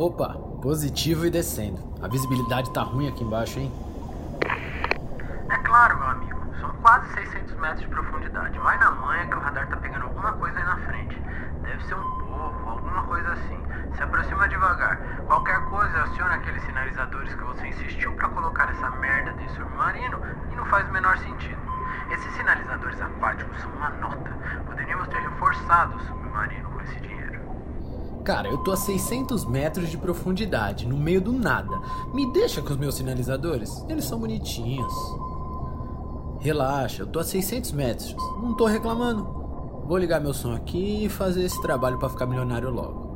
Opa, positivo e descendo. A visibilidade tá ruim aqui embaixo, hein? É claro, meu amigo. São quase 600 metros de profundidade. Vai na manha que o radar tá pegando alguma coisa aí na frente. Deve ser um povo, alguma coisa assim. Se aproxima devagar. Qualquer coisa, aciona aqueles sinalizadores que você insistiu para colocar essa merda de submarino e não faz o menor sentido. Esses sinalizadores aquáticos são uma nota. Poderíamos ter reforçado o submarino com esse dinheiro. Cara, eu tô a 600 metros de profundidade, no meio do nada. Me deixa com os meus sinalizadores, eles são bonitinhos. Relaxa, eu tô a 600 metros, não tô reclamando. Vou ligar meu som aqui e fazer esse trabalho para ficar milionário logo.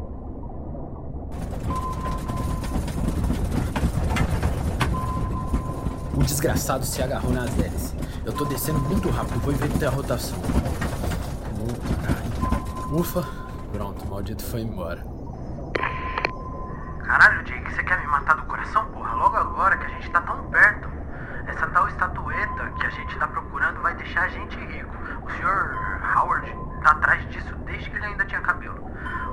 O desgraçado se agarrou nas hélices. Eu tô descendo muito rápido, vou inverter a rotação. Ufa, pronto, o maldito foi embora. Caralho, Jake, você quer me matar do coração, porra? Logo agora que a gente tá tão perto. Essa tal estatueta que a gente tá procurando vai deixar a gente rico. O Sr. Howard tá atrás disso desde que ele ainda tinha cabelo.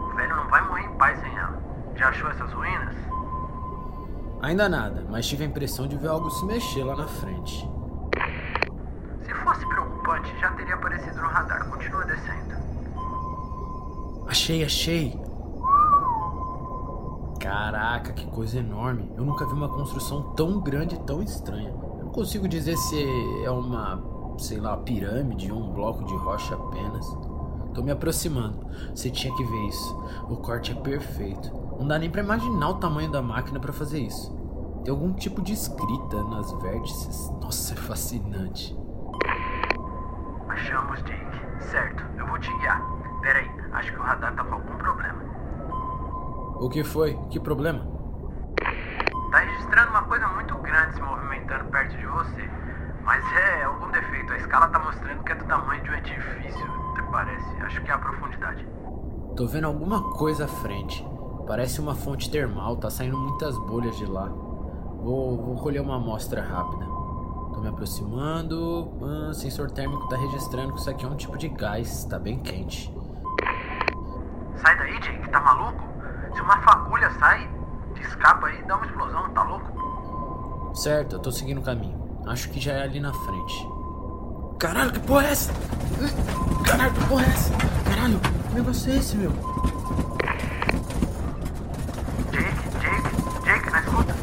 O velho não vai morrer em paz sem ela. Já achou essas ruínas? Ainda nada, mas tive a impressão de ver algo se mexer lá na frente. Se fosse preocupante, já teria aparecido no radar. Continua descendo. Achei, achei! Caraca, que coisa enorme! Eu nunca vi uma construção tão grande e tão estranha. Eu não consigo dizer se é uma, sei lá, pirâmide ou um bloco de rocha apenas. Tô me aproximando. Você tinha que ver isso. O corte é perfeito. Não dá nem pra imaginar o tamanho da máquina para fazer isso. Tem algum tipo de escrita nas vértices. Nossa, é fascinante. Achamos, Jake. Certo, eu vou te guiar. Peraí, acho que o radar tá com algum problema. O que foi? Que problema? Tá registrando uma coisa muito grande se movimentando perto de você. Mas é algum defeito. A escala tá mostrando que é do tamanho de um edifício, até parece. Acho que é a profundidade. Tô vendo alguma coisa à frente. Parece uma fonte termal, tá saindo muitas bolhas de lá. Vou, vou colher uma amostra rápida. Tô me aproximando. Ah, sensor térmico tá registrando que isso aqui é um tipo de gás, tá bem quente. Sai daí, Jake, tá maluco? Se uma sai, escapa aí, dá uma explosão, tá louco? Certo, eu tô seguindo o caminho. Acho que já é ali na frente. Caralho, que porra é essa? Caralho, que porra é essa? Caralho, que negócio é esse, meu? Jake, Jake, Jake, na escuta.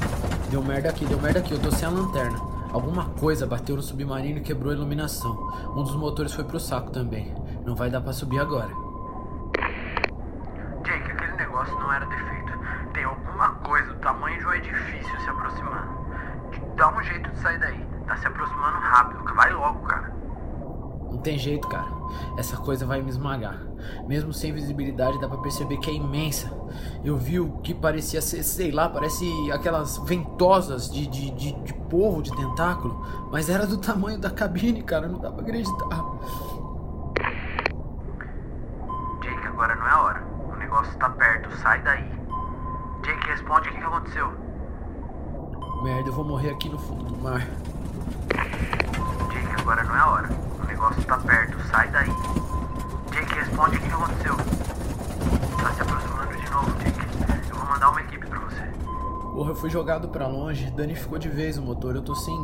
Deu merda aqui, deu merda aqui, eu tô sem a lanterna. Alguma coisa bateu no submarino e quebrou a iluminação. Um dos motores foi pro saco também. Não vai dar pra subir agora. Jake, aquele negócio não era defeito. Tem alguma coisa do tamanho de um edifício se aproximando. Dá um jeito de sair daí. Tá se aproximando rápido. Vai logo, cara. Não tem jeito, cara. Essa coisa vai me esmagar. Mesmo sem visibilidade, dá pra perceber que é imensa. Eu vi o que parecia ser, sei lá, parece aquelas ventosas de, de, de, de polvo, de tentáculo. Mas era do tamanho da cabine, cara. Não dá pra acreditar. Jake, agora não é a hora. O negócio tá perto. Sai daí. Jake, responde o que, aconteceu. Merda, eu vou morrer aqui no fundo do mar. Jake, agora não é a hora. O negócio tá perto. Sai daí. Jake, responde o que, que aconteceu. Tá se aproximando de novo, Jake. Eu vou mandar uma equipe pra você. Porra, eu fui jogado pra longe, danificou de vez o motor. Eu tô sem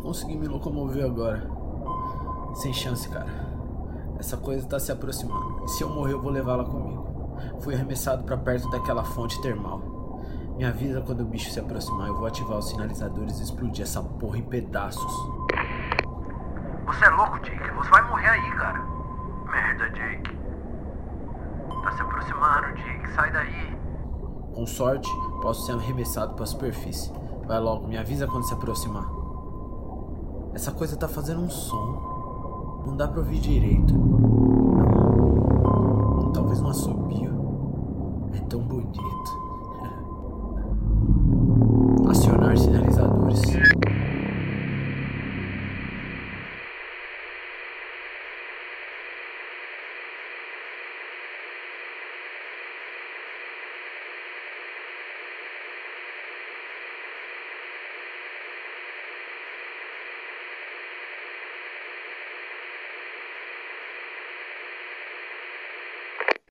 conseguir me locomover agora. Sem chance, cara. Essa coisa tá se aproximando. E se eu morrer, eu vou levá-la comigo. Fui arremessado pra perto daquela fonte termal. Me avisa quando o bicho se aproximar. Eu vou ativar os sinalizadores e explodir essa porra em pedaços. Você é louco, Jake. Você vai morrer aí, cara. Merda, Jake. Tá se aproximando, Jake. Sai daí. Com sorte, posso ser arremessado pra superfície. Vai logo, me avisa quando se aproximar. Essa coisa tá fazendo um som. Não dá pra ouvir direito.